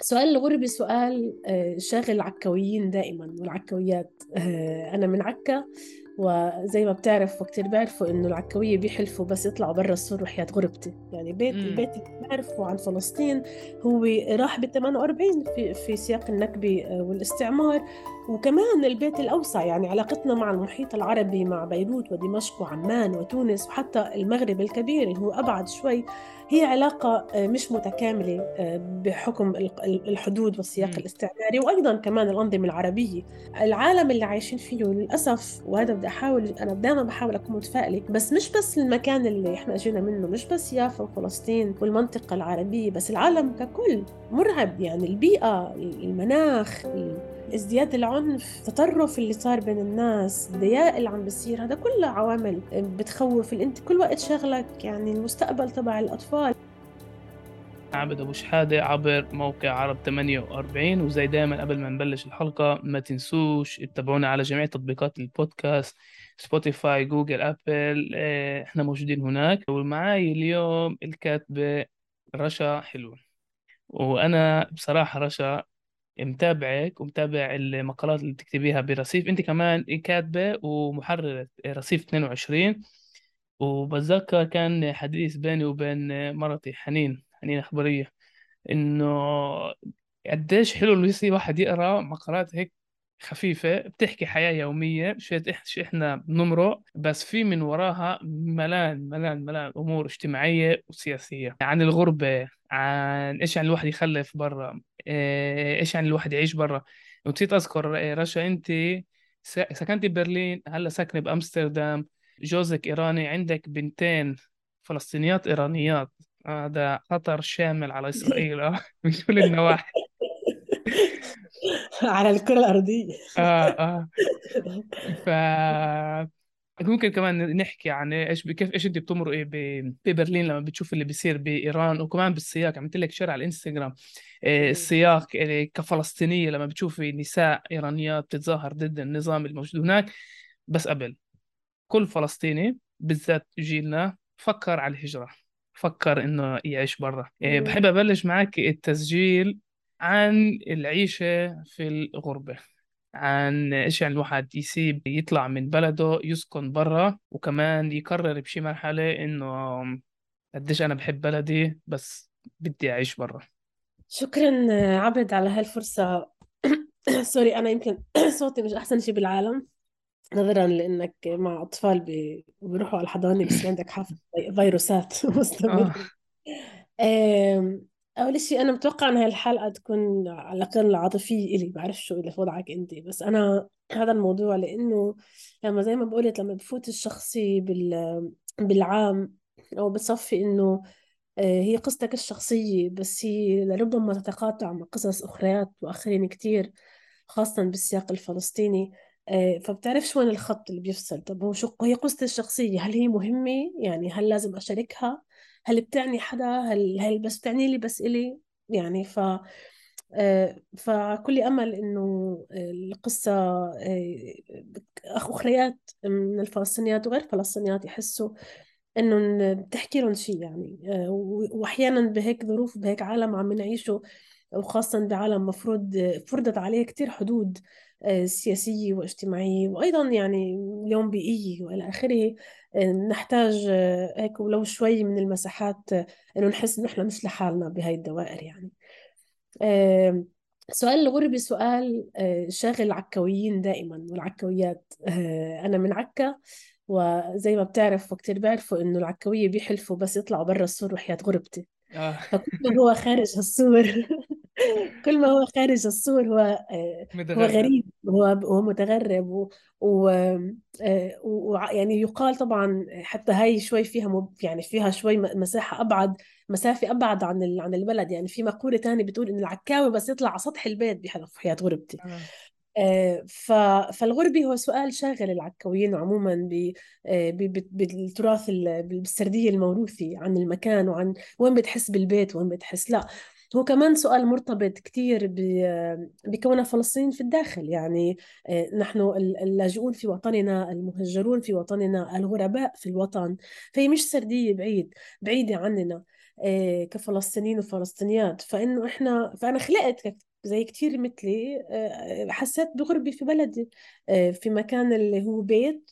سؤال الغربة سؤال آه، شاغل العكويين دائما والعكويات آه، أنا من عكا وزي ما بتعرف وكتير بيعرفوا إنه العكوية بيحلفوا بس يطلعوا برا السور وحياة غربتي. يعني بيت مم. البيت اللي بعرفه عن فلسطين هو راح بال 48 في في سياق النكبة آه، والإستعمار. وكمان البيت الأوسع يعني علاقتنا مع المحيط العربي مع بيروت ودمشق وعمان وتونس وحتى المغرب الكبير اللي هو أبعد شوي هي علاقة آه، مش متكاملة آه، بحكم ال- ال- الحدود والسياق. الاستعماري وأيضا كمان الأنظمة العربية العالم اللي عايشين فيه للأسف وهذا بدي أحاول أنا دائما بحاول أكون متفائلة بس مش بس المكان اللي إحنا أجينا منه مش بس يافا وفلسطين والمنطقة العربية بس العالم ككل مرعب يعني البيئة المناخ ازدياد العنف التطرف اللي صار بين الناس الضياء اللي عم بيصير هذا كله عوامل بتخوف انت كل وقت شغلك يعني المستقبل تبع الأطفال. عابد أبو شحادة عبر موقع عرب 48 وزي دايما قبل ما نبلش الحلقة ما تنسوش تتابعونا على جميع تطبيقات البودكاست Spotify Google Apple إحنا موجودين هناك. ومعاي اليوم الكاتبة رشا حلوة وأنا بصراحة رشا متابعك ومتابع المقالات اللي بتكتبيها برصيف. انت كمان كاتبة ومحررة رصيف 22 وبتذكر كان حديث بيني وبين مرتي حنين حنين أخبارية إنه قديش حلو اللي يصير واحد يقرأ مقالات هيك خفيفة بتحكي حياة يومية شو إحنا بنمرق بس في من وراها ملان ملان ملان أمور اجتماعية وسياسية. عن الغربة عن إيش يعني الواحد يخلف برا إيه، إيش يعني الواحد يعيش برا. ونسيت أذكر إيه، رشا أنت س- سكنتي ببرلين هلأ ساكنة بأمستردام. جوزك إيراني عندك بنتين فلسطينيات إيرانيات. هذا خطر شامل على إسرائيل. آه، من كل النواحي على الكرة الأرضية. آه آه. ف ممكن كمان نحكي عن إيش كيف إيش انت بتمرق إيه ببرلين لما بتشوف اللي بيصير بإيران وكمان بالسياق. عملت لك شير على الإنستغرام إيه، السياق إيه، كفلسطينية لما بتشوفي نساء إيرانيات بتتظاهر ضد النظام الموجود هناك. بس قبل كل فلسطيني بالذات جيلنا فكر على الهجرة فكر إنه يعيش برا. إيه، بحب أبلش معك التسجيل عن العيشة في الغربة عن إيش يعني الواحد يسيب يطلع من بلده يسكن برا وكمان يقرر بشي مرحلة إنه قديش أنا بحب بلدي بس بدي أعيش برا. شكرا عبد على هالفرصة. سوري أنا يمكن صوتي مش أحسن شيء بالعالم نظرا لأنك مع أطفال بي- بيروحوا على الحضانة بس عندك حفظ فيروسات مستمرة. آه. أول شيء أنا متوقع إن هاي الحلقة تكون على الأقل عاطفية إلي بعرف شو اللي في وضعك أنت بس أنا هذا الموضوع لأنه لما زي ما بقولت لما بفوت الشخصي بال بالعام أو بتصفي إنه آه، هي قصتك الشخصية بس هي لربما تتقاطع مع قصص أخريات وآخرين كتير خاصة بالسياق الفلسطيني آه، فبتعرفش وين الخط اللي بيفصل. طب هو شو هي قصتي الشخصية هل هي مهمة؟ يعني هل لازم أشاركها؟ هل بتعني حدا؟ هل هل بس بتعني لي؟ بس إلي؟ يعني ف آه، فكل أمل إنه القصة آه، أخريات من الفلسطينيات وغير فلسطينيات يحسوا إنه ن- بتحكي لهم شيء يعني آه، وأحيانا بهيك ظروف بهيك عالم عم نعيشه وخاصة بعالم مفروض فرضت عليه كتير حدود سياسية واجتماعية وأيضا يعني اليوم بيئية وإلى آخره. نحتاج آه، هيك ولو شوي من المساحات آه، إنه نحس إنه إحنا مش لحالنا بهاي الدوائر يعني. سؤال الغربة سؤال آه، شاغل العكويين دائما والعكويات أنا من عكا وزي ما بتعرف وكتير بيعرفوا إنه العكوية بيحلفوا بس يطلعوا برا السور وحياة غربتي. آه. فكل ما هو خارج السور كل ما هو خارج السور هو آه، هو متغرب. غريب هو هو متغرب و, و, آه، و يعني يقال طبعا حتى هاي شوي فيها مب يعني فيها شوي م- مساحة أبعد مسافة أبعد عن ال- عن البلد. يعني في مقولة تانية بتقول إن العكاوي بس يطلع على سطح البيت بيحلف حياة غربتي. آه. فالغربي هو سؤال شاغل العكاويين عموما. آه،. بالتراث ال... بالسردية الموروثي عن المكان وعن وين بتحس بالبيت وين بتحس لا هو كمان سؤال مرتبط كتير ب... بكوننا فلسطينيين في الداخل يعني آه، نحن ال- اللاجئون في وطننا المهجرون في وطننا الغرباء في الوطن فهي مش سردية بعيد بعيدة عننا آه، كفلسطينيين وفلسطينيات فإنه إحنا فأنا خلقت زي كتير مثلي آه، حسيت بغربة في بلدي آه، في مكان اللي هو بيت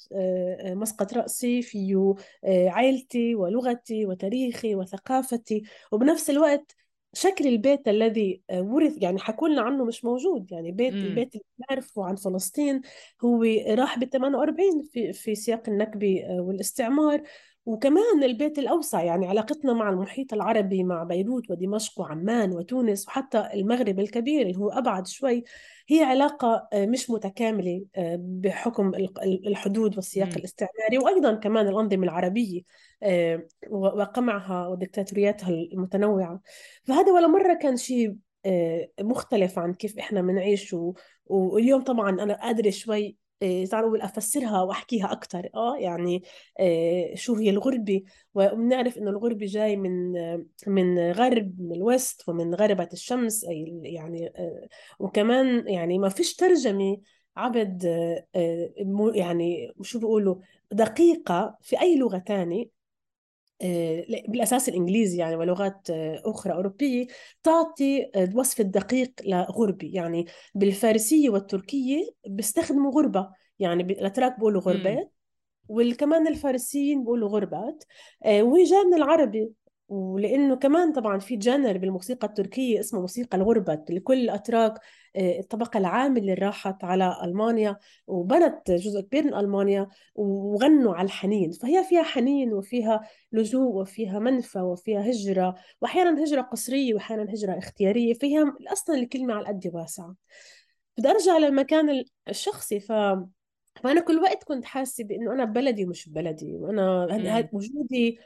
مسقط رأسي فيه عائلتي ولغتي وتاريخي وثقافتي. وبنفس الوقت شكل البيت الذي ورث يعني حكوا لنا عنه مش موجود. يعني بيت امم البيت اللي بنعرفه عن فلسطين هو راح بال 48 في في سياق النكبة والاستعمار. وكمان البيت الأوسع يعني علاقتنا مع المحيط العربي مع بيروت ودمشق وعمان وتونس وحتى المغرب الكبير اللي هو أبعد شوي هي علاقة آه، مش متكاملة آه، بحكم الحدود والسياق الاستعماري وأيضا كمان الأنظمة العربية آه، وقمعها ودكتاتورياتها المتنوعة. فهذا ولا مرة كان شيء مختلف عن كيف إحنا بنعيش واليوم طبعا أنا قادرة شوي تعالوا نقول أفسرها وأحكيها أكثر آه يعني آه شو هي الغربة؟ وبنعرف إنه الغربة جاي من من غرب من الوست ومن غربة الشمس أي يعني آه وكمان يعني ما فيش ترجمة عبد آه آه يعني شو بيقولوا دقيقة في أي لغة ثانية آه، بالأساس الإنجليزي يعني ولغات آه، أخرى أوروبية تعطي الوصف الدقيق لغربي. يعني بالفارسية والتركية بيستخدموا غربة. يعني الأتراك بيقولوا غربات والكمان الفارسيين بيقولوا غربات. آه، وهي جاية من العربي. ولأنه كمان طبعا في جانر بالموسيقى التركية اسمه موسيقى الغربة لكل الاتراك آه، الطبقة العامله اللي راحت على ألمانيا وبنت جزء كبير من ألمانيا وغنوا على الحنين. فهي فيها حنين وفيها لجوء وفيها منفى وفيها هجرة واحيانا هجرة قسريه واحيانا هجرة اختيارية. فيها أصلا الكلمة على قد واسعة. بدي أرجع للمكان الشخصي. ف فأنا كل وقت كنت حاسة بإنه أنا ببلدي ومش ببلدي وأنا امم وجودي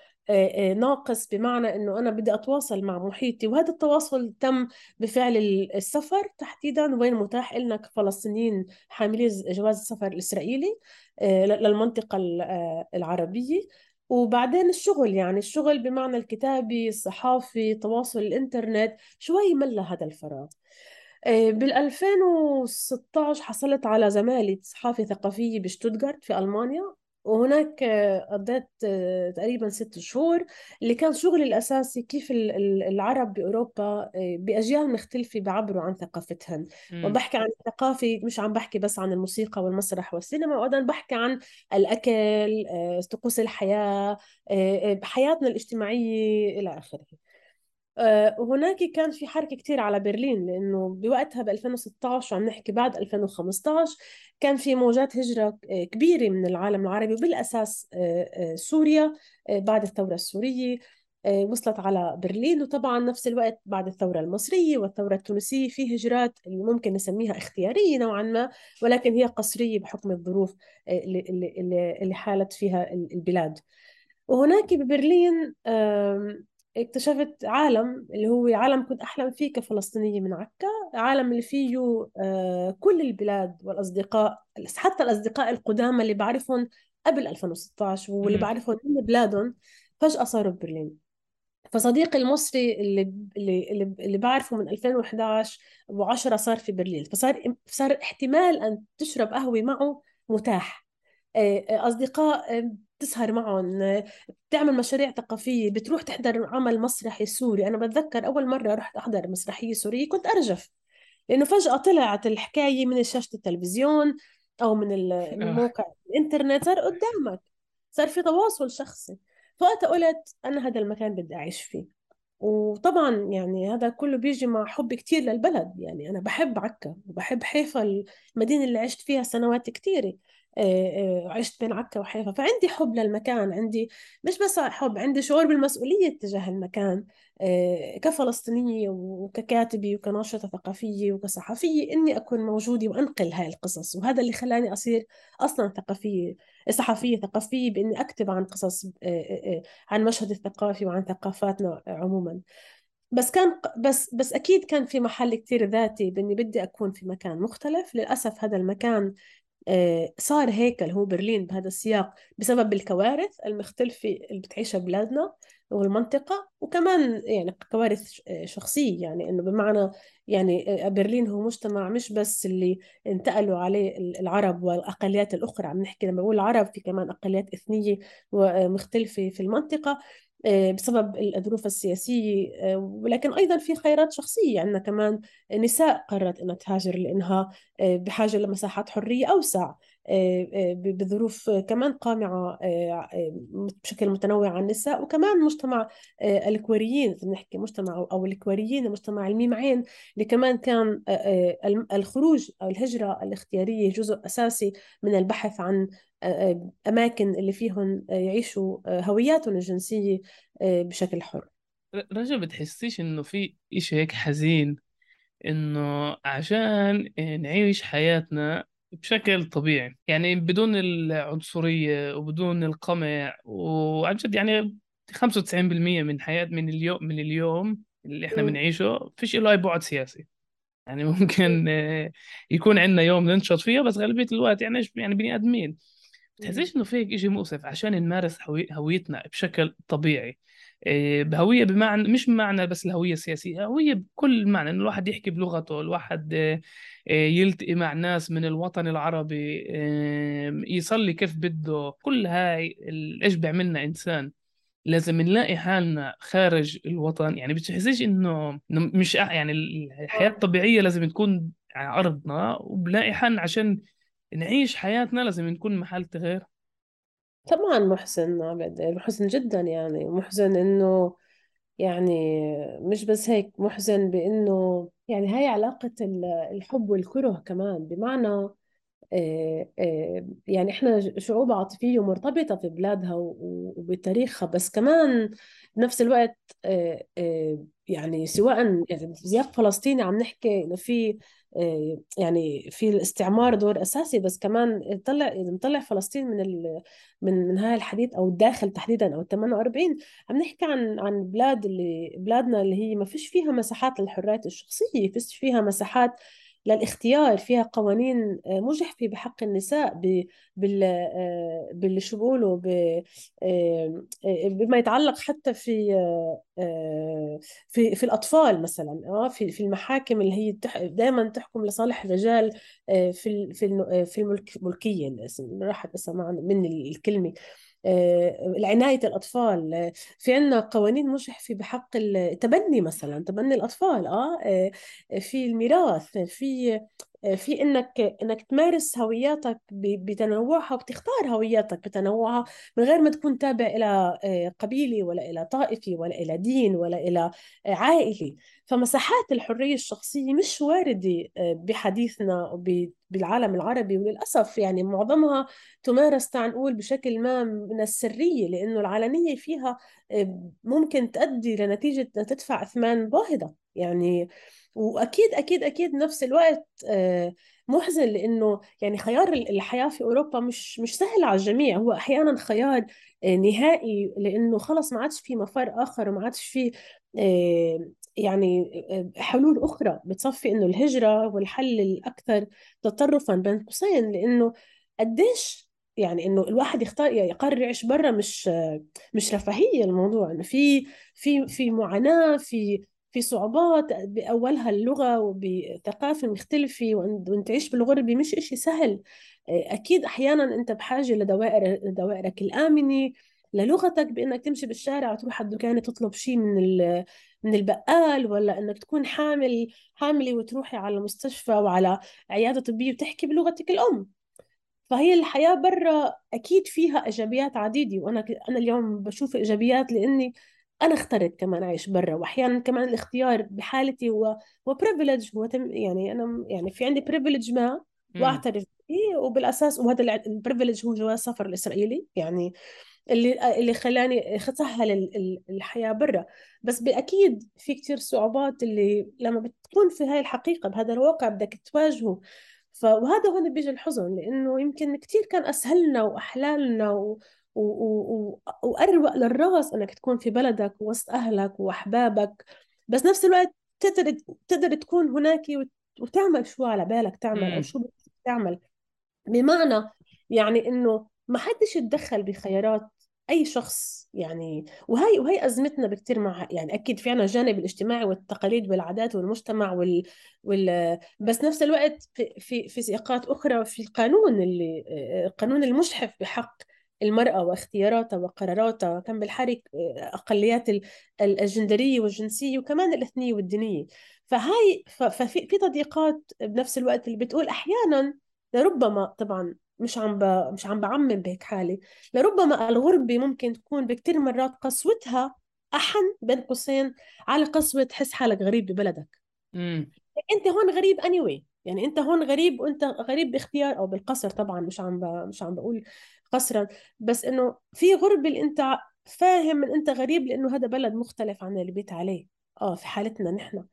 ناقص بمعنى إنه أنا بدي أتواصل مع محيطي وهذا التواصل تم بفعل السفر تحديدا. وين متاح لنا كفلسطينيين حاملي جواز السفر الإسرائيلي آه، للمنطقة العربية. وبعدين الشغل يعني الشغل بمعنى الكتابي الصحافي تواصل الإنترنت شوي ملى هذا الفراغ. بال 2016 حصلت على زمالة صحافة ثقافية بشتوتغارت في ألمانيا. وهناك آه، قضيت آه، تقريبا ست شهور اللي كان شغلي الأساسي كيف العرب بأوروبا آه، بأجيال مختلفة بيعبروا عن ثقافتهم. وبحكي عن الثقافة مش عم بحكي بس عن الموسيقى والمسرح والسينما وأيضا بحكي عن الأكل طقوس الحياة حياتنا الاجتماعية إلى آخره. وهناك كان في حركة كتير على برلين لأنه بوقتها ب 2016 وعم نحكي بعد 2015 كان في موجات هجرة آه، كبيرة من العالم العربي وبالأساس آه، سوريا بعد الثورة السورية وصلت على برلين. وطبعا نفس الوقت بعد الثورة المصرية والثورة التونسية في هجرات اللي ممكن نسميها اختيارية نوعا ما ولكن هي قسرية بحكم الظروف اللي, اللي حالت فيها البلاد. وهناك ببرلين اكتشفت عالم اللي هو عالم كنت أحلم فيه كفلسطينية من عكا عالم اللي فيه آه، كل البلاد والأصدقاء حتى الأصدقاء القدامى اللي بعرفهم قبل 2016 واللي بعرفهم من بلادهم فجأة صاروا ببرلين فصديقي المصري اللي اللي اللي, بعرفه من 2011 و10 صار في برلين فصار صار احتمال أن تشرب قهوة معه متاح. آه، آه، أصدقاء بتسهر معهم بتعمل مشاريع ثقافية بتروح تحضر عمل مسرحي سوري. أنا بتذكر أول مرة رحت أحضر مسرحية سورية كنت أرجف لأنه فجأة طلعت الحكاية من شاشة التلفزيون أو من من آه. موقع الإنترنت صار قدامك صار في تواصل شخصي. فوقتها قلت أنا هذا المكان بدي أعيش فيه. وطبعا يعني هذا كله بيجي مع حب كتير للبلد. يعني أنا بحب عكا وبحب حيفا المدينة اللي عشت فيها سنوات كتيرة. آه، آه، عشت بين عكا وحيفا. فعندي حب للمكان عندي مش بس حب عندي شعور بالمسؤولية تجاه المكان آه، كفلسطينية وككاتبة وكناشطة ثقافية وكصحفية إني أكون موجودة وأنقل هاي القصص. وهذا اللي خلاني أصير أصلا ثقافية صحفية ثقافية بإني أكتب عن قصص عن مشهد الثقافي وعن ثقافاتنا عموما. بس كان بس بس أكيد كان في محل كتير ذاتي بإني بدي أكون في مكان مختلف. للأسف هذا المكان آه، صار هيكل هو برلين بهذا السياق بسبب الكوارث المختلفة اللي بتعيشها بلادنا والمنطقة وكمان يعني كوارث آه، شخصية. يعني إنه بمعنى يعني آه، برلين هو مجتمع مش بس اللي انتقلوا عليه العرب والأقليات الأخرى. عم نحكي لما بقول العرب في كمان أقليات إثنية ومختلفة في المنطقة. بسبب الظروف السياسية ولكن أيضا في خيارات شخصية عندنا كمان نساء قررت أنها تهاجر لأنها بحاجة لمساحات حرية أوسع. بظروف كمان قامعة بشكل متنوع عن النساء وكمان مجتمع الكوريين نحكي مجتمع أو الكوريين مجتمع الميم عين اللي كمان كان الخروج أو الهجرة الاختيارية جزء أساسي من البحث عن أماكن اللي فيهم يعيشوا هوياتهم الجنسية بشكل حر. رجا بتحسيش إنه في إشي هيك حزين؟ إنه عشان نعيش حياتنا بشكل طبيعي. يعني بدون العنصرية وبدون القمع وعن جد يعني 95% من حياة من اليوم من اليوم اللي إحنا بنعيشه فيش له أي بعد سياسي. يعني ممكن يكون عندنا يوم ننشط فيه بس غالبية الوقت يعني يعني بني آدمين. بتحسيش إنه فيك شيء مؤسف عشان نمارس هويتنا بشكل طبيعي؟ إيه، بهوية بمعنى مش بمعنى بس الهوية السياسية هوية بكل معنى إنه الواحد يحكي بلغته الواحد إيه، يلتقي مع ناس من الوطن العربي إيه، يصلي كيف بده. كل هاي إيش بيعملنا إنسان؟ لازم نلاقي حالنا خارج الوطن. يعني بتحسيش إنه مش يعني الحياة الطبيعية لازم تكون على أرضنا وبنلاقي حالنا عشان نعيش حياتنا لازم نكون محل تغيير. طبعا محزن عبد محزن جدا يعني. محزن إنه يعني مش بس هيك محزن بإنه يعني هاي علاقة الحب والكره كمان. بمعنى يعني إحنا شعوب عاطفية ومرتبطة في بلادها وبتاريخها بس كمان بنفس الوقت آه، يعني سواء يعني سياق فلسطيني عم نحكي إنه في يعني في الاستعمار دور أساسي بس كمان طلع نطلع فلسطين من ال من من هاي الحديث أو الداخل تحديدا أو 48 عم نحكي عن عن بلاد اللي بلادنا اللي هي ما فيش فيها مساحات للحريات الشخصية فيش فيها مساحات للاختيار فيها قوانين آه، مجحفة بحق النساء بال آه، باللي شو بقولوا آه، بما يتعلق حتى في في في الأطفال مثلا آه في في المحاكم اللي هي دائما تحكم لصالح الرجال في في في الملكيه راحت اسمع من الكلمة. عناية الأطفال. في عنا قوانين مجحفة بحق التبني مثلا تبني الأطفال آه في الميراث في في إنك إنك تمارس هوياتك بتنوعها وبتختار هوياتك بتنوعها من غير ما تكون تابع إلى قبيله ولا إلى طائفه ولا إلى دين ولا إلى عائله فمساحات الحرية الشخصية مش واردة بحديثنا بالعالم العربي وللأسف يعني معظمها تمارس تعال نقول بشكل ما من السرية لأنه العلنيه فيها ممكن تؤدي لنتيجة تدفع أثمان باهظه يعني وأكيد أكيد أكيد نفس الوقت آه، محزن لأنه يعني خيار الحياة في أوروبا مش مش سهل على الجميع. هو أحيانا خيار آه، نهائي لأنه خلص ما عادش في مفر آخر وما عادش في آه، يعني حلول أخرى بتصفي إنه الهجرة هو الحل الأكثر تطرفا بين قوسين لأنه قديش يعني إنه الواحد يختار يقرر يعيش برا مش مش رفاهية الموضوع. إنه في في في معاناة في في صعوبات بأولها اللغة وبثقافة مختلفة وأن تعيش بالغربة مش إشي سهل. أكيد أحيانا أنت بحاجة لدوائر دوائرك الآمنة للغتك بإنك تمشي بالشارع وتروح على الدكان تطلب شيء من من البقال ولا إنك تكون حامل حامله وتروحي على المستشفى وعلى عيادة طبية وتحكي بلغتك الأم. فهي الحياة برا أكيد فيها إيجابيات عديدة وأنا أنا اليوم بشوف إيجابيات لإني أنا اخترت كمان أعيش برا. واحيانا كمان الاختيار بحالتي هو هو privilege هو تم يعني أنا يعني في عندي privilege ما وأعترف به وبالأساس وهذا ال privilege هو جواز السفر الإسرائيلي. يعني اللي اللي خلاني سهل الحياة برا. بس بأكيد في كثير صعوبات اللي لما بتكون في هاي الحقيقة بهذا الواقع بدك تواجهه. فوهذا هون بيجي الحزن لأنه يمكن كثير كان أسهلنا وأحلالنا و... وأروق للرأس إنك تكون في بلدك وسط أهلك وأحبابك. بس نفس الوقت تقدر تقدر تكون هناك وتعمل شو على بالك تعمل أو شو تعمل. بمعنى يعني إنه ما حدش يتدخل بخيارات أي شخص يعني وهي وهي أزمتنا بكثير مع يعني أكيد في عنا الجانب الاجتماعي والتقاليد والعادات والمجتمع وال, وال بس نفس الوقت في في في سياقات أخرى في القانون اللي القانون المجحف بحق المرأة واختياراتها وقراراتها كان بالحرك أقليات الجندرية والجنسية وكمان الإثنية والدينية. فهاي ففي في تضييقات بنفس الوقت اللي بتقول أحيانا لربما طبعا مش عم ب... مش عم بعمم بهيك حالي لربما الغربة ممكن تكون بكتير مرات قسوتها أحن بين قوسين على قسوة تحس حالك غريب ببلدك. امم أنت هون غريب anyway يعني أنت هون غريب وأنت غريب باختيار أو بالقصر طبعا مش عم ب... مش عم بقول قصرا بس إنه في غربة اللي أنت فاهم إن أنت غريب لأنه هذا بلد مختلف عن اللي بيت عليه. آه في حالتنا نحن.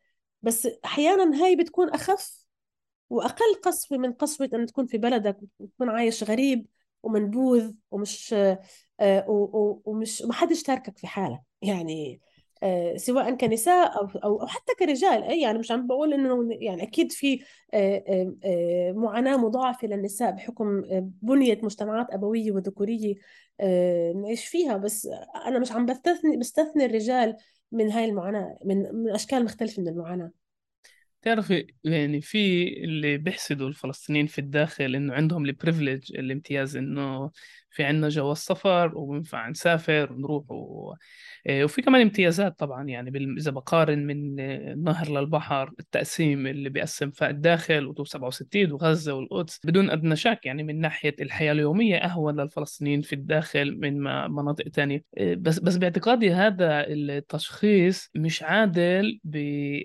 بس أحيانا هاي بتكون أخف وأقل قسوة من قسوة أن تكون في بلدك وتكون عايش غريب ومنبوذ ومش آه ومش ما حدش تاركك في حالك. يعني آه، سواء كنساء أو أو حتى كرجال أي يعني مش عم بقول إنه يعني أكيد في آه، معاناة مضاعفة للنساء بحكم بنية مجتمعات أبوية وذكورية نعيش فيها. بس أنا مش عم بستثني بستثني الرجال من هاي المعاناة من من أشكال مختلفة من المعاناة. تعرفي يعني في اللي بيحسدوا الفلسطينيين في الداخل إنه عندهم البريفليج الامتياز إنه في عندنا جواز سفر وبنفع نسافر ونروح و... إيه، وفي كمان امتيازات طبعا يعني بال- إذا بقارن من النهر للبحر التقسيم اللي بيقسم فيها الداخل و67 وغزة والقدس بدون أدنى شك يعني من ناحية الحياة اليومية أهون للفلسطينيين في الداخل من مناطق تانية. إيه، بس بس باعتقادي هذا التشخيص مش عادل ب...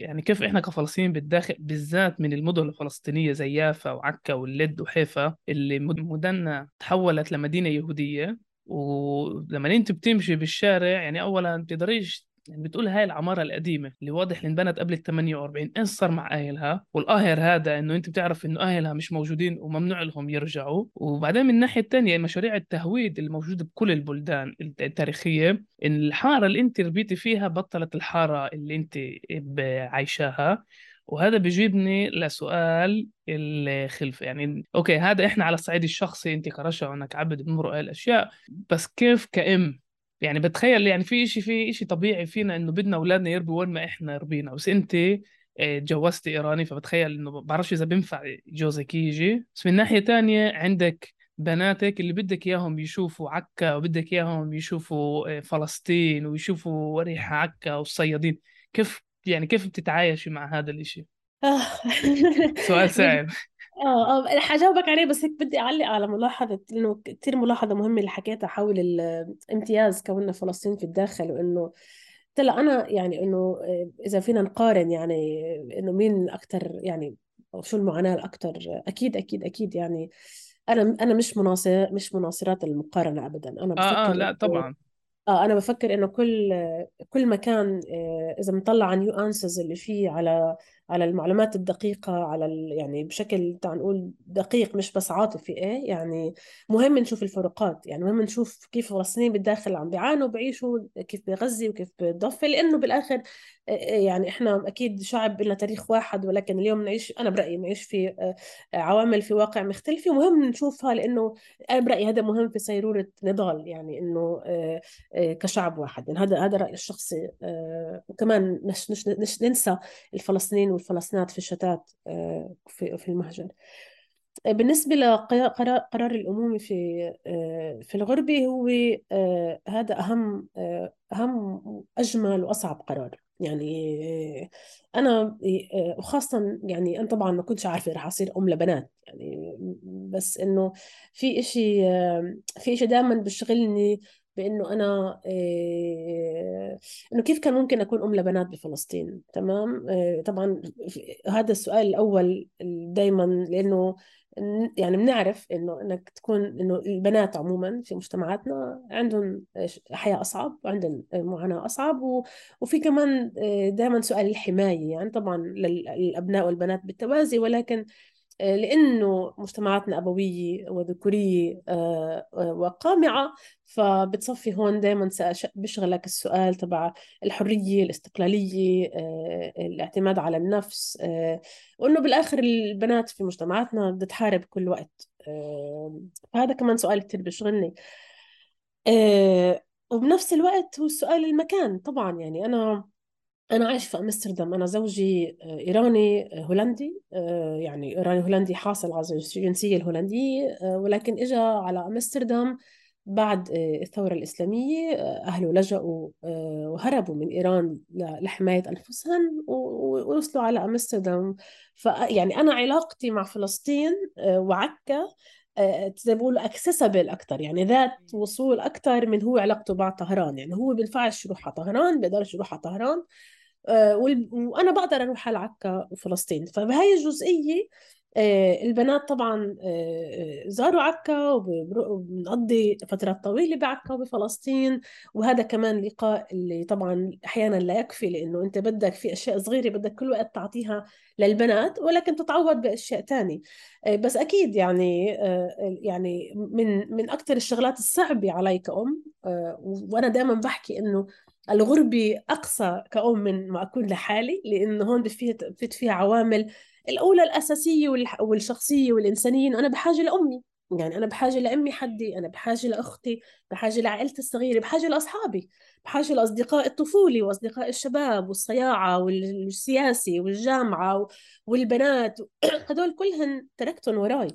يعني كيف إحنا كفلسطينيين بالداخل بالذات من المدن الفلسطينية زي يافا وعكا واللد وحيفا اللي مد- مدنها تحولت لمدينة يهودية ولما أنت بتمشي بالشارع يعني اولا بتقدريش يعني بتقول هاي العمارة القديمة اللي واضح اللي انبنت قبل ال 48 إيش صار مع أهلها؟ والقاهر هذا إنه أنت بتعرف إنه أهلها مش موجودين وممنوع لهم يرجعوا. وبعدين من الناحية الثانية مشاريع التهويد اللي موجودة بكل البلدان التاريخية إن الحارة اللي أنت ربيتي فيها بطلت الحارة اللي أنت عايشاها. وهذا بيجيبني لسؤال الخلفة. يعني أوكي هذا إحنا على الصعيد الشخصي أنت كرشا وأنك عبد بنمرق الأشياء بس كيف كأم؟ يعني بتخيل يعني في شيء في شيء طبيعي فينا إنه بدنا أولادنا يربوا وين ما إحنا ربينا. بس أنت آه، تجوزتي إيراني فبتخيل إنه بعرفش إذا بينفع جوزك يجي. بس من ناحية تانية عندك بناتك اللي بدك إياهم يشوفوا عكا وبدك إياهم يشوفوا آه، فلسطين ويشوفوا ريحة عكا والصيادين. كيف يعني كيف بتتعايشي مع هذا الإشي؟ آه. سؤال صعب. آه آه رح أجاوبك عليه بس هيك بدي أعلق على ملاحظة إنه كثير ملاحظة مهمة اللي حكيتها حول الامتياز كوننا فلسطين في الداخل وإنه طلع أنا يعني إنه آه، إذا فينا نقارن يعني إنه مين أكثر يعني أو شو المعاناة الاكثر أكيد أكيد أكيد يعني أنا أنا مش مناصر مش مناصرات المقارنة ابدا أنا آه آه بفكر لا طبعا. آه أنا بفكر إنه كل كل مكان آه، إذا بنطلع على نيو انسز اللي فيه على على المعلومات الدقيقة على ال يعني بشكل تعال نقول دقيق مش بس عاطفي إيه؟ يعني مهم نشوف الفروقات يعني مهم نشوف كيف الفلسطينيين بالداخل عم بيعانوا بيعيشوا كيف بغزه وكيف بالآخر آه، آه، يعني إحنا أكيد شعب لنا تاريخ واحد ولكن اليوم نعيش أنا برأيي نعيش في عوامل في واقع مختلفه ومهم نشوفها لأنه أنا برأيي هذا مهم في صيروره نضال يعني إنه كشعب واحد. يعني هذا هذا رأيي الشخصي وكمان نش ننسى الفلسطينيين والفلسطينات في الشتات آه، في المهجر. آه، بالنسبة لقرار قرار الأمومة في في الغربة هو هذا أهم أهم أجمل وأصعب قرار. يعني أنا وخاصة يعني أنا طبعا ما كنتش عارفة رح أصير أم لبنات يعني بس إنه في إشي في إشي دائما بشغلني بإنه أنا إيه إنه كيف كان ممكن أكون أم لبنات بفلسطين؟ تمام؟ إيه طبعا هذا السؤال الأول دائما لأنه يعني بنعرف إنه إنك تكون إنه البنات عموما في مجتمعاتنا عندهم حياة أصعب وعندهم معاناة أصعب وفي كمان دائما سؤال الحماية يعني طبعا للأبناء والبنات بالتوازي ولكن آه، لأنه مجتمعاتنا أبوية وذكورية آه، آه، وقامعة. فبتصفي هون دائما بيشغلك السؤال تبع الحرية الاستقلالية الاعتماد على النفس وإنه بالآخر البنات في مجتمعاتنا بدها تحارب كل وقت. فهذا كمان سؤال كتير بيشغلني. وبنفس الوقت هو السؤال المكان. طبعا يعني أنا أنا عايش في أمستردام. أنا زوجي آه، إيراني آه، هولندي آه، يعني إيراني هولندي حاصل على الجنسية الهولندية ولكن إجا على أمستردام بعد الثورة الإسلامية أهله لجأوا وهربوا من إيران لحماية أنفسهم ووصلوا على أمستردام. فيعني أنا علاقتي مع فلسطين وعكا زي ما بيقولوا اكسسبل أكثر يعني ذات وصول أكثر من هو علاقته مع طهران. يعني هو بينفعش يروح على طهران بيقدرش يروح على طهران. وأنا بقدر أروح على عكا وفلسطين فبهاي الجزئية آه، البنات طبعا آه، آه، زاروا عكا وبنقضي فترات طويلة بعكا وبفلسطين وهذا كمان لقاء اللي طبعا أحيانا لا يكفي لأنه أنت بدك في أشياء صغيرة بدك كل وقت تعطيها للبنات ولكن تتعوض بأشياء تانية. آه، بس أكيد يعني آه، يعني من من أكثر الشغلات الصعبة علي كأم آه، وأنا دائما بحكي إنه الغربة أقصى كأم من ما أكون لحالي لأنه هون فيها فيت فيها عوامل الأولى الأساسية والشخصية والإنسانية إنه أنا بحاجة لأمي. يعني أنا بحاجة لأمي حدي أنا بحاجة لأختي بحاجة لعائلتي الصغيرة بحاجة لأصحابي بحاجة لأصدقاء الطفولة وأصدقاء الشباب والصياعة والسياسي والجامعة والبنات هدول كلهن تركتهم وراي.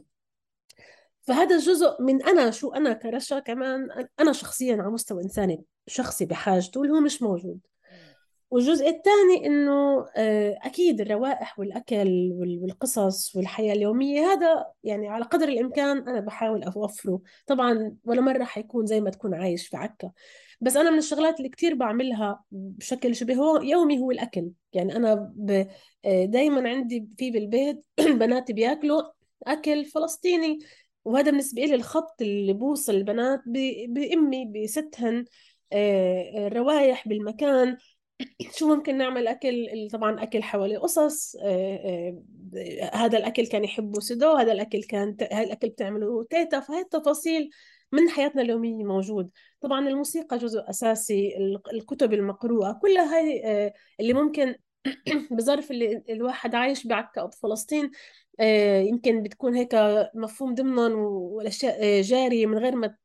فهذا جزء من أنا شو أنا كرشا كمان أنا شخصيا على مستوى إنساني شخصي بحاجته اللي هو مش موجود. والجزء الثاني إنه آه، أكيد الروائح والأكل وال- والقصص والحياة اليومية هذا يعني على قدر الإمكان أنا بحاول أوفره. طبعا ولا مرة حيكون زي ما تكون عايش في عكا. بس أنا من الشغلات اللي كثير بعملها بشكل شبه يومي هو الأكل. يعني أنا دائما عندي في بالبيت بناتي بياكلوا أكل فلسطيني. وهذا بالنسبة لي الخط اللي بوصل البنات ب- بأمي بستهن آه، الروايح بالمكان. شو ممكن نعمل؟ أكل طبعا أكل حوالي قصص آه، آه، هذا الأكل كان يحبه سيدو هذا الأكل كان هذا الأكل بتعمله تيتا. فهي التفاصيل من حياتنا اليومية موجود. طبعا الموسيقى جزء أساسي ال- الكتب المقروءة كلها هاي اللي ممكن بظرف اللي الواحد عايش بعكا أو بفلسطين آه، يمكن بتكون هيك مفهوم ضمنا والأشياء آه، جارية من غير ما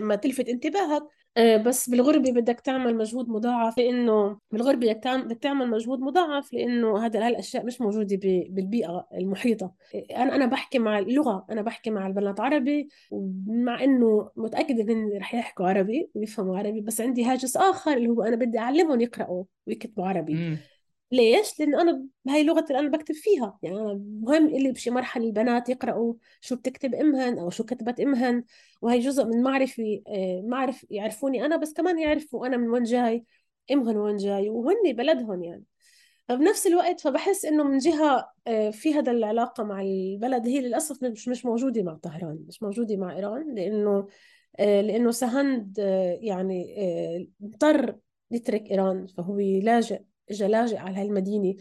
ما تلفت انتباهك. آه، بس بالغربة بدك تعمل مجهود مضاعف لأنه بالغربة بدك تعمل بدك تعمل مجهود مضاعف لأنه هذا هالأشياء مش موجودة بالبيئة المحيطة. أنا أنا بحكي مع اللغة أنا بحكي مع البنات عربي ومع إنه متأكدة إن رح يحكوا عربي ويفهموا عربي بس عندي هاجس آخر اللي هو أنا بدي أعلمهم يقرأوا ويكتبوا عربي. ليش؟ لأن أنا هاي لغة اللي أنا بكتب فيها. يعني أنا مهم إلي بشي مرحلة البنات يقرأوا شو بتكتب أمهن أو شو كتبت أمهن. وهي جزء من معرفة آه، معرف يعرفوني أنا بس كمان يعرفوا أنا من وين جاي أمهن وين جاي وهن بلدهم يعني. فبنفس الوقت فبحس إنه من جهة آه، في هذا العلاقة مع البلد. هي للأسف مش مش موجودة مع طهران مش موجودة مع إيران لأنه آه، لأنه سهند يعني اضطر يترك إيران. فهو لاجئ اجى لاجئ على هاي المدينة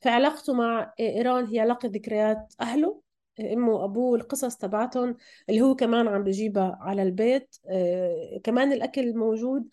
فعلاقته مع إيران هي علاقة ذكريات أهله أمه وأبوه القصص تبعتهم اللي هو كمان عم بجيبها على البيت. آه، كمان الأكل موجود.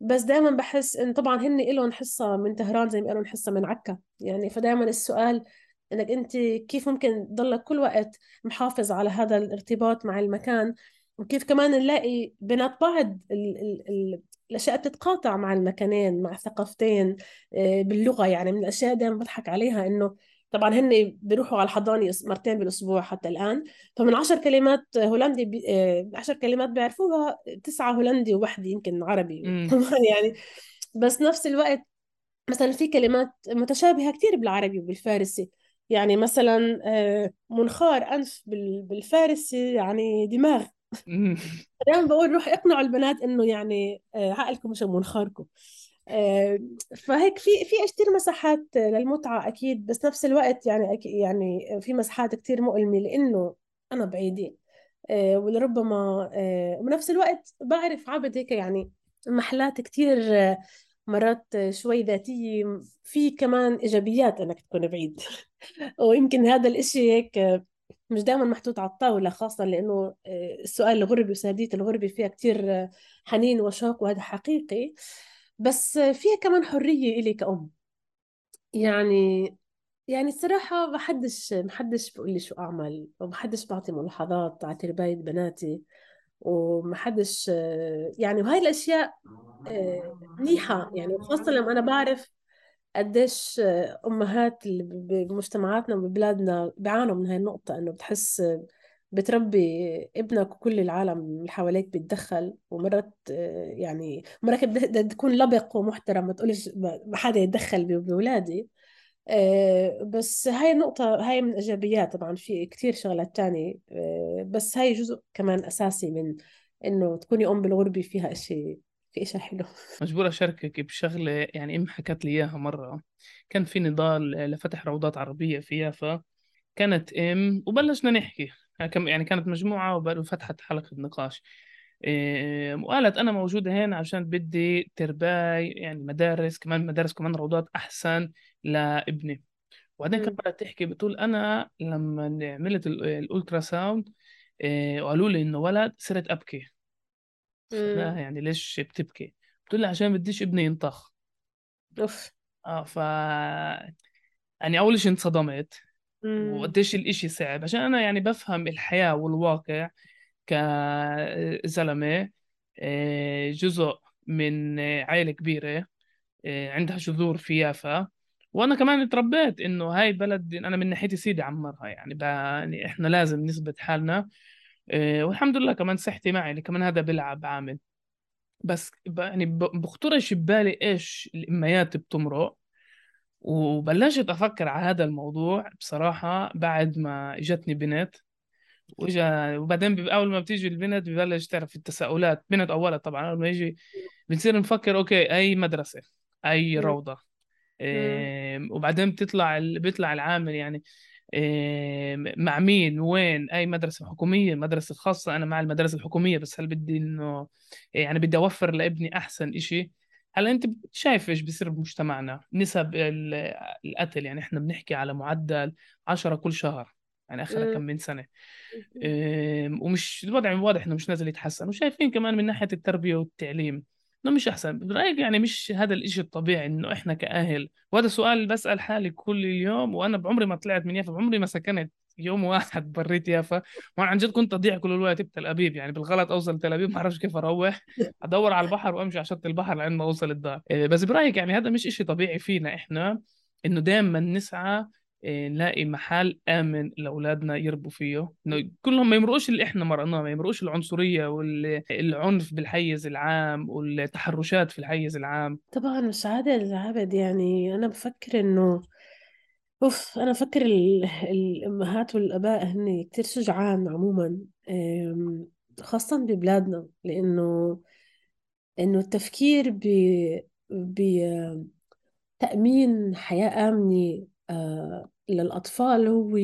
بس دائما بحس إن طبعا هن إلهم حصة من طهران زي ما إلهم حصة من عكا. يعني فدائما السؤال إنك أنت كيف ممكن تضلك كل وقت محافظ على هذا الارتباط مع المكان؟ وكيف كمان نلاقي بينات بعض ال ال ال الأشياء بتتقاطع مع المكانين مع الثقافتين آه، باللغة يعني. من الأشياء دائما بضحك عليها إنه طبعا هن بيروحوا على الحضانة مرتين بالأسبوع حتى الآن. فمن عشر كلمات هولندي بي... آه، عشر كلمات بيعرفوها تسعة هولندي وواحدة يمكن عربي. يعني. بس نفس الوقت مثلا في كلمات متشابهة كثير بالعربي وبالفارسي. يعني مثلا آه، منخار بال- بالفارسي يعني دماغ. دائما بقول روح اقنعوا البنات إنه يعني آه، عقلكم مش منخاركم آه، فهيك في في كثير مساحات للمتعة أكيد بس نفس الوقت يعني يعني في مساحات كثير مؤلمة لأنه أنا بعيدة آه، ولربما وبنفس الوقت بعرف عبد هيك يعني محلات كثير مرات شوي ذاتية في كمان إيجابيات إنك تكون بعيد. ويمكن هذا الإشي هيك مش دائما محطوط على الطاولة خاصة لأنه آه، السؤال الغربي وسادية الغربة فيها كتير آه، حنين وشوق وهذا حقيقي. بس فيها كمان حرية إلي كأم. يعني يعني الصراحة ما حدش ما حدش بيقول لي شو أعمل وما حدش بعطي ملاحظات على تربية بناتي وما حدش آه، يعني وهاي الأشياء منيحة. يعني وخاصة لما أنا بعرف قديش أمهات اللي بمجتمعاتنا وببلادنا بيعانوا من هاي النقطة إنه بتحس بتربي ابنك وكل العالم اللي حواليك بيتدخل ومرات يعني مرات بدها تكون لبق ومحترم ما تقولش ما حدا يتدخل بأولادي. آه، بس هاي النقطة هاي من الإيجابيات طبعا في كتير شغلات تانية. آه، بس هاي جزء كمان أساسي من إنه تكوني أم بالغربة فيها إشي في إشي حلو مجبور أشاركك بشغلة يعني أم حكت لي إياها مرة. كان في نضال لفتح روضات عربية في يافا. كانت أم وبلشنا نحكي. يعني كانت مجموعة وفتحت حلقة نقاش. إيه، وقالت أنا موجودة هنا عشان بدي ترباي يعني مدارس كمان مدارس كمان روضات أحسن لابني. وبعدين كانت تحكي بتقول أنا لما عملت ال ultrasound إيه، وقالوا لي إنه ولد صرت أبكي. لا يعني ليش بتبكي؟ بتقول لي عشان بديش ابني ينطخ. أوف. آه ف يعني أول شيء انصدمت. وقديش الإشي صعب. عشان أنا يعني بفهم الحياة والواقع كزلمة آه، جزء من عائلة كبيرة آه، عندها جذور في يافا وأنا كمان تربيت إنه هاي بلد أنا من ناحيتي سيدي عمرها. يعني, يعني إحنا لازم نثبت حالنا. والحمد لله كمان صحتي معي يعني كمان هذا بيلعب عامل. بس يعني بخطرش ببالي إيش الاميات بتمرق وبلشت أفكر على هذا الموضوع بصراحة بعد ما إجتني بنت. واجا وبعدين أول ما بتيجي البنت ببلش تعرف التساؤلات بنت أو ولد طبعا أول ما يجي بنصير نفكر أوكي أي مدرسة؟ أي روضة؟ إيه وبعدين بتطلع بيطلع العامل يعني مع مين وين أي مدرسة حكومية مدرسة خاصة أنا مع المدارس الحكومية بس هل بدي إنه يعني بدي أوفر لابني أحسن إشي؟ هلا أنت شايف إيش بيصير بمجتمعنا؟ نسب القتل يعني إحنا بنحكي على معدل 10 كل شهر يعني اخر كم من سنة. ومش الوضع واضح إنه مش نازل يتحسن وشايفين كمان من ناحية التربية والتعليم إنه مش أحسن. برايك يعني مش هذا الإشي الطبيعي إنه إحنا كأهل؟ وهذا سؤال بسأل حالي كل يوم وأنا بعمري ما طلعت من يافا بعمري ما سكنت يوم واحد بريت يافا. وأنا عن جد كنت أضيع كل الوقت بتل أبيب يعني بالغلط أوصل تل أبيب ما أعرفش كيف أروح. أدور على البحر وأمشي على شط البحر لعند ما أوصل الدار. إيه، بس برأيك يعني هذا مش إشي طبيعي فينا إحنا إنه دائما نسعى نلاقي محل آمن لأولادنا يربوا فيه. كلهم ما يمرقوش اللي إحنا مرقناه ما يمرقوش العنصرية والعنف بالحيز العام والتحرشات في الحيز العام. طبعا مش عادل عبد يعني أنا بفكر إنه أوف أنا بفكر الأمهات والآباء هن كتير شجعان عموما خاصة ببلادنا لأنه إنه التفكير ب بتأمين حياة آمنة للأطفال هو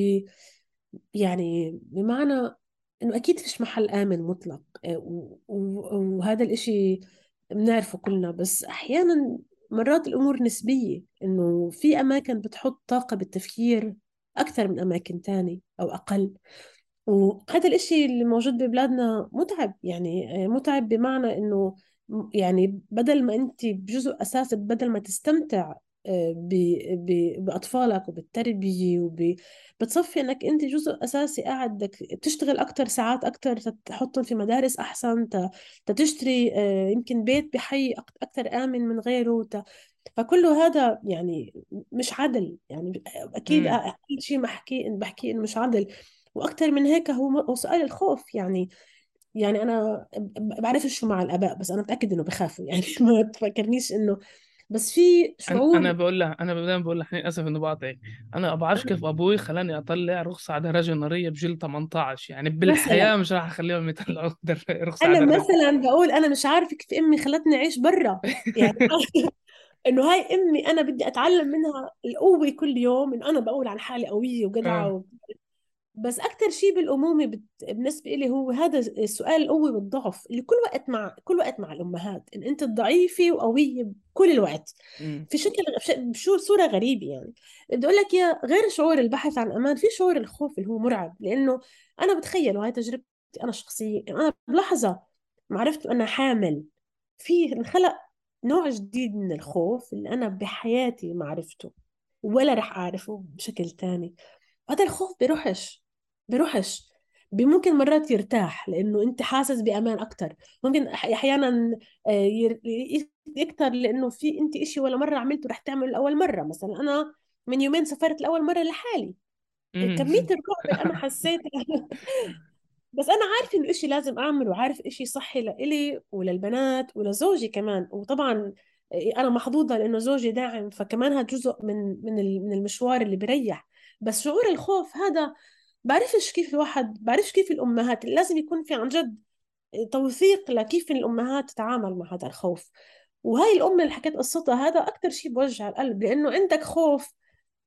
يعني بمعنى إنه أكيد فيش محل آمن مطلق آه، وهذا الإشي بنعرفه كلنا بس أحيانا مرات الأمور نسبية إنه في أماكن بتحط طاقة بالتفكير أكثر من أماكن تانية أو أقل. وهذا الإشي اللي موجود ببلادنا متعب يعني آه، متعب بمعنى إنه يعني بدل ما أنت بجزء أساسي بدل ما تستمتع بأطفالك وبالتربية وب... بتصفي إنك أنت جزء أساسي قاعد بدك تشتغل أكثر ساعات أكثر تحطهم في مدارس أحسن تشتري آه، يمكن بيت بحي أكثر آمن من غيره ت... فكله هذا يعني مش عدل يعني أكيد أقل شيء بحكي بحكي إنه مش عدل. وأكثر من هيك هو سؤال الخوف يعني يعني أنا بعرفش شو مع الآباء بس أنا متاكد إنه بخافوا يعني ما تفكرنيش إنه بس في شعور أنا بقول لها أنا دايما بقول لها للأسف إنه بقاطعك أنا ما بعرفش كيف أبوي خلاني أطلع رخصة على دراجه نارية بجيل 18 يعني بالحياة مثلا. مش راح أخليهم يطلعوا رخصة على أنا مثلا بقول أنا مش عارفه كيف أمي خلتني أعيش برا. يعني إنه هاي أمي أنا بدي أتعلم منها القوة كل يوم إنه أنا بقول عن حالي قوية وجدعة آه. بس أكثر شيء بالأمومة بت... بالنسبة لي هو هذا السؤال القوه والضعف اللي كل وقت مع كل وقت مع الأمهات إن أنت ضعيفة وقوية كل الوقت. م. في شكل بشو صورة غريبة يعني. بدي أقول لك يا غير شعور البحث عن أمان في شعور الخوف اللي هو مرعب لأنه أنا بتخيل وهي تجربتي أنا الشخصيه أنا بلحظة ما عرفت أنا حامل. في انخلق نوع جديد من الخوف اللي أنا بحياتي ما عرفته ولا رح أعرفه بشكل تاني. هذا الخوف بيروحش. بروحش. ممكن مرات يرتاح لأنه أنت حاسس بأمان أكثر ممكن أحيانا آه، يكثر لأنه في أنت إشي ولا مرة عملته رح تعمله لأول مرة. مثلا أنا من يومين سافرت لأول مرة لحالي. كمية الرعب اللي أنا حسيتها بس أنا عارفة إنه إشي لازم أعمله وعارف إشي صحي لإلي وللبنات ولزوجي كمان. وطبعا أنا محظوظة لأنه زوجي داعم فكمان هذا جزء من من من المشوار اللي بريح. بس شعور الخوف هذا بعرفش كيف الواحد بعرفش كيف الأمهات لازم يكون في عن جد توثيق لكيف الأمهات تتعامل مع هذا الخوف. وهاي الأم اللي حكيت قصتها هذا أكثر شيء بوجع القلب لأنه عندك خوف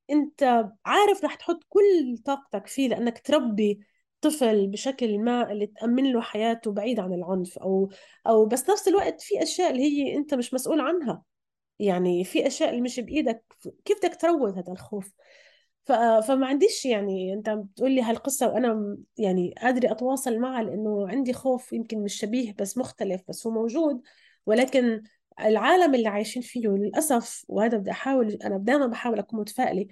أنت عارف رح تحط كل طاقتك فيه لأنك تربي طفل بشكل ما اللي تأمن له حياته بعيد عن العنف أو أو بس نفس الوقت في أشياء اللي هي أنت مش مسؤول عنها. يعني في أشياء اللي مش بإيدك كيف بدك تروض هذا الخوف؟ فما عنديش يعني أنت بتقول لي هالقصة وأنا يعني قادرة أتواصل معها لأنه عندي خوف يمكن مش شبيه بس مختلف بس هو موجود ولكن العالم اللي عايشين فيه للأسف وهذا بدي أحاول أنا دائما بحاول أكون متفائلة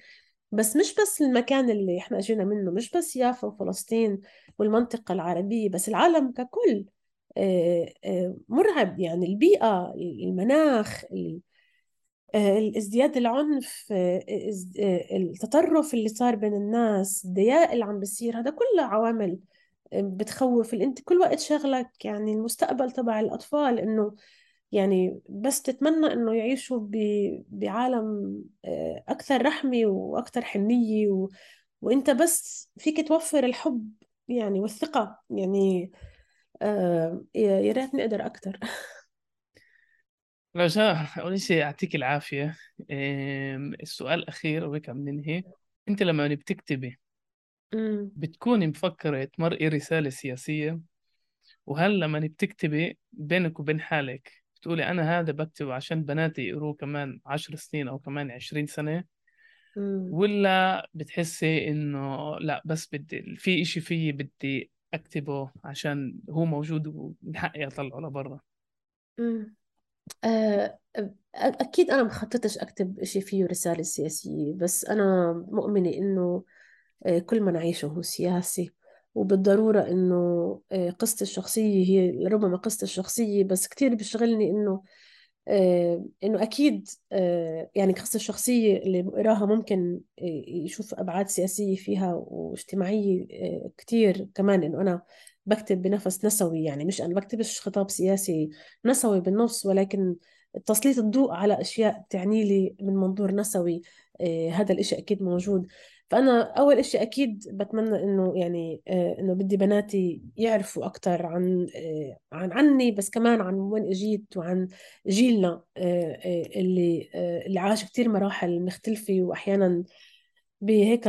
بس مش بس المكان اللي إحنا اجينا منه مش بس يافا وفلسطين والمنطقة العربية بس العالم ككل آه، آه، مرعب يعني البيئة المناخ آه، ازدياد العنف آه، آه، التطرف اللي صار بين الناس الضياء اللي عم بيصير هذا كله عوامل بتخوف. انت كل وقت شغلك يعني المستقبل تبع الأطفال إنه يعني بس تتمنى إنه يعيشوا بعالم أكثر رحمة وأكثر حنية و... وإنت بس فيك توفر الحب يعني والثقة. يعني يا ريت نقدر أكثر رجاء أول شيء يعطيك العافية. السؤال الأخير وهيك عم ننهي. أنت لما بتكتبي بتكوني مفكرة تمرقي رسالة سياسية؟ وهل لما بتكتبي بينك وبين حالك بتقولي أنا هذا بكتبه عشان بناتي يقروه كمان عشر سنين أو كمان عشرين سنة؟ ولا بتحسي إنه لا بس بدي في إشي فيي بدي أكتبه عشان هو موجود ومن حقي أطلعه لبرا؟ آه، أكيد أنا مخططش أكتب إشي فيه رسالة سياسية بس أنا مؤمنة إنه آه، كل ما نعيشه هو سياسي. وبالضرورة إنه آه، قصتي الشخصية هي ربما قصتي الشخصية بس كتير بيشغلني إنه أكيد آه، يعني قصة الشخصية اللي بقراها ممكن يشوف أبعاد سياسية فيها واجتماعية كتير كمان إنه أنا بكتب بنفس نسوي يعني مش أنا بكتبش خطاب سياسي نسوي بالنص ولكن تسليط الضوء على أشياء تعني لي من منظور نسوي هذا الإشي أكيد موجود. فأنا أول إشي أكيد بتمنى إنه يعني آه، إنه بدي بناتي يعرفوا أكثر عن آه، عن عني بس كمان عن وين إجيت وعن جيلنا آه، اللي اللي عاش كتير مراحل مختلفة وأحيانا بهيك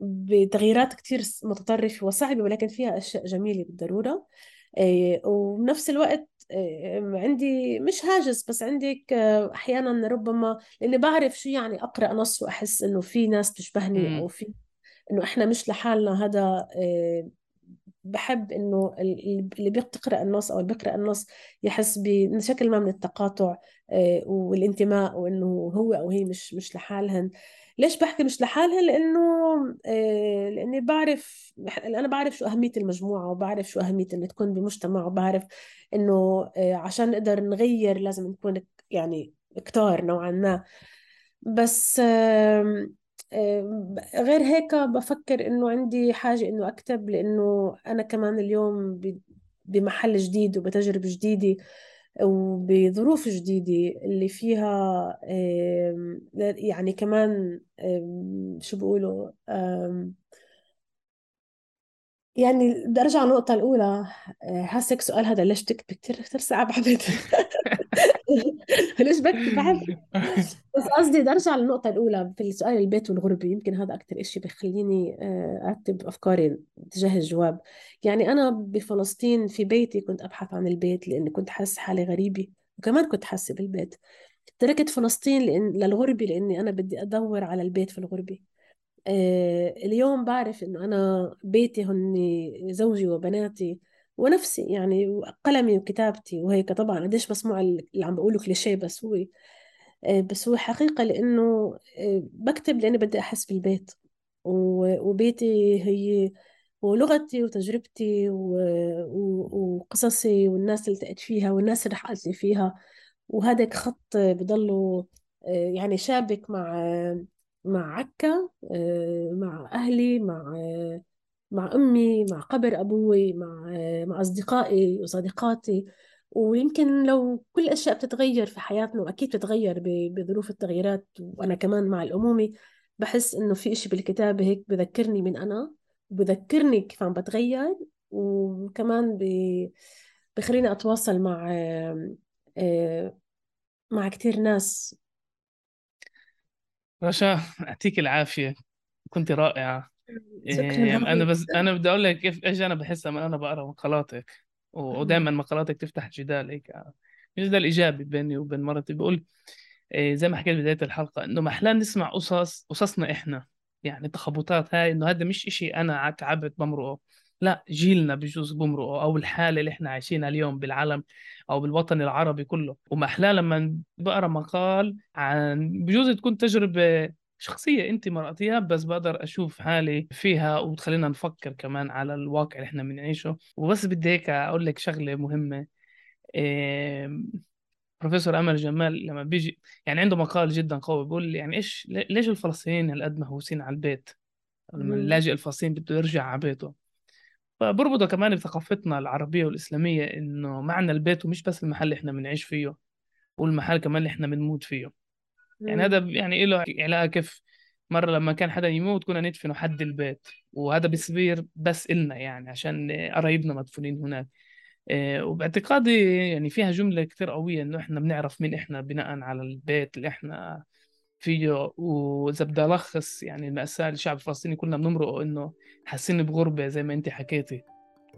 بتغييرات كتير متطرفة وصعبة ولكن فيها أشياء جميلة بالضرورة. وبنفس الوقت عندي مش هاجس بس عندك أحيانا ربما لأني بعرف شو يعني أقرأ نص وأحس إنه في ناس تشبهني أو في إنه إحنا مش لحالنا. هذا بحب إنه اللي بيقرأ النص أو اللي بيقرأ النص يحس بشكل ما من التقاطع والانتماء وإنه هو أو هي مش مش لحالهن. ليش بحكي مش لحالها؟ لأنه آه لأني بعرف أنا بعرف شو أهمية المجموعة وبعرف شو أهمية انه تكون بمجتمع وبعرف إنه آه عشان نقدر نغير لازم نكون يعني كتار نوعا ما. بس غير هيك بفكر إنه عندي حاجة إنه أكتب لأنه أنا كمان اليوم بمحل جديد وبتجربة جديدة. وبظروف جديدة اللي فيها يعني كمان شو بقولوا يعني بدي أرجع للنقطة الأولى حاسك سؤال هذا ليش تكتب كثير كثير صعب حبيت ليش بكتب بحب بس قصدي بدي أرجع للنقطة الأولى في السؤال البيت والغربة يمكن هذا أكثر إشي بخليني آه، أرتب أفكاري تجاه الجواب. يعني أنا بفلسطين في بيتي كنت أبحث عن البيت لأني كنت حاسة حالي غريبة وكمان كنت حاسة بالبيت. تركت فلسطين لأن للغربة لأني أنا بدي أدور على البيت في الغربة آه، اليوم بعرف إنه أنا بيتي هن زوجي وبناتي ونفسي يعني قلمي وكتابتي وهيك طبعا قديش بسمع اللي عم بقوله كليشيه بس هو آه، بس هو حقيقة لأنه آه، بكتب لأني بدي أحس بالبيت وبيتي هي ولغتي وتجربتي وقصصي والناس اللي التقيت فيها والناس اللي رح فيها وهذا خط بضله آه، يعني شابك مع مع عكا مع أهلي مع مع أمي مع قبر أبوي مع مع أصدقائي وصديقاتي. ويمكن لو كل الأشياء بتتغير في حياتنا وأكيد بتتغير بظروف التغييرات وأنا كمان مع الأمومة بحس إنه في إشي بالكتابة هيك بذكرني من أنا بذكرني كيف عم بتغير وكمان ب- بخليني أتواصل مع آه، مع كتير ناس. رشا يعطيك العافية. كنت رائعة. شكرا إيه، عافية بس أنا بدي أقول لك كيف إيش أنا بحسها من أنا بقرأ مقالاتك ودائما مقالاتك تفتح جدال هيك. جدال إيجابي بيني وبين مرتي بقول إيه، زي ما حكيت بداية الحلقة إنه ما أحلى نسمع قصص قصصنا إحنا يعني تخبطات هاي إنه هذا مش إشي أنا تعبت بمرقه. لا جيلنا بجوز بمرقه أو الحالة اللي إحنا عايشينها اليوم بالعالم أو بالوطن العربي كله. وما أحلى لما بقرأ مقال عن بجوز تكون تجربة شخصية أنت مرقتيها بس بقدر أشوف حالي فيها وتخلينا نفكر كمان على الواقع اللي إحنا بنعيشه. وبس بدي هيك أقول لك شغلة مهمة. إيه بروفيسور أمل جمال لما بيجي يعني عنده مقال جدا قوي بيقول يعني إيش ليش الفلسطينيين هالقد مهووسين على البيت؟ لما. اللاجئ الفلسطيني بده يرجع على بيته. فبربطه كمان بثقافتنا العربية والإسلامية إنه معنى البيت ومش بس المحل اللي إحنا بنعيش فيه والمحل كمان اللي إحنا بنموت فيه. يعني هذا. يعني له علاقة كيف مرة لما كان حدا يموت كنا ندفنه حد البيت وهذا بيصير بس إلنا يعني عشان قرايبنا مدفونين هناك. آه، وباعتقادي يعني فيها جملة كتير قوية إنه إحنا بنعرف مين إحنا بناء على البيت اللي إحنا فيه. وإذا بدي ألخص يعني المأساة للشعب الفلسطيني كلنا بنمرقه إنه حاسين بغربة زي ما أنت حكيتي.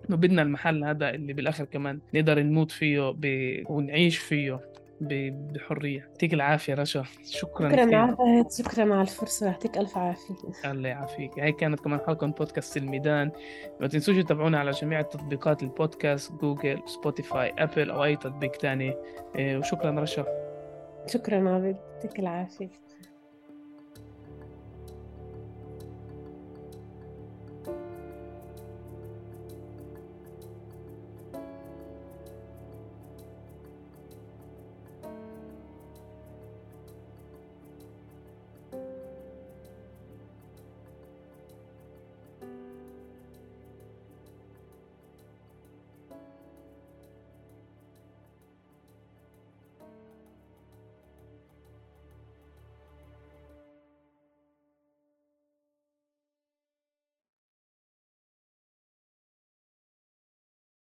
إنه بدنا المحل هذا اللي بالآخر كمان نقدر نموت فيه ب... ونعيش فيه. ب... بحرية. يعطيك العافية رشا. شكرا شكرا عافية شكرا على الفرصة. يعطيك ألف عافية. الله يعافيك. هاي كانت كمان حلقة من بودكاست الميدان. ما تنسوش تتابعونا على جميع تطبيقات البودكاست Google Spotify Apple أو أي تطبيق تاني. إيه، وشكرا رشا. شكرا عابد يعطيك العافية.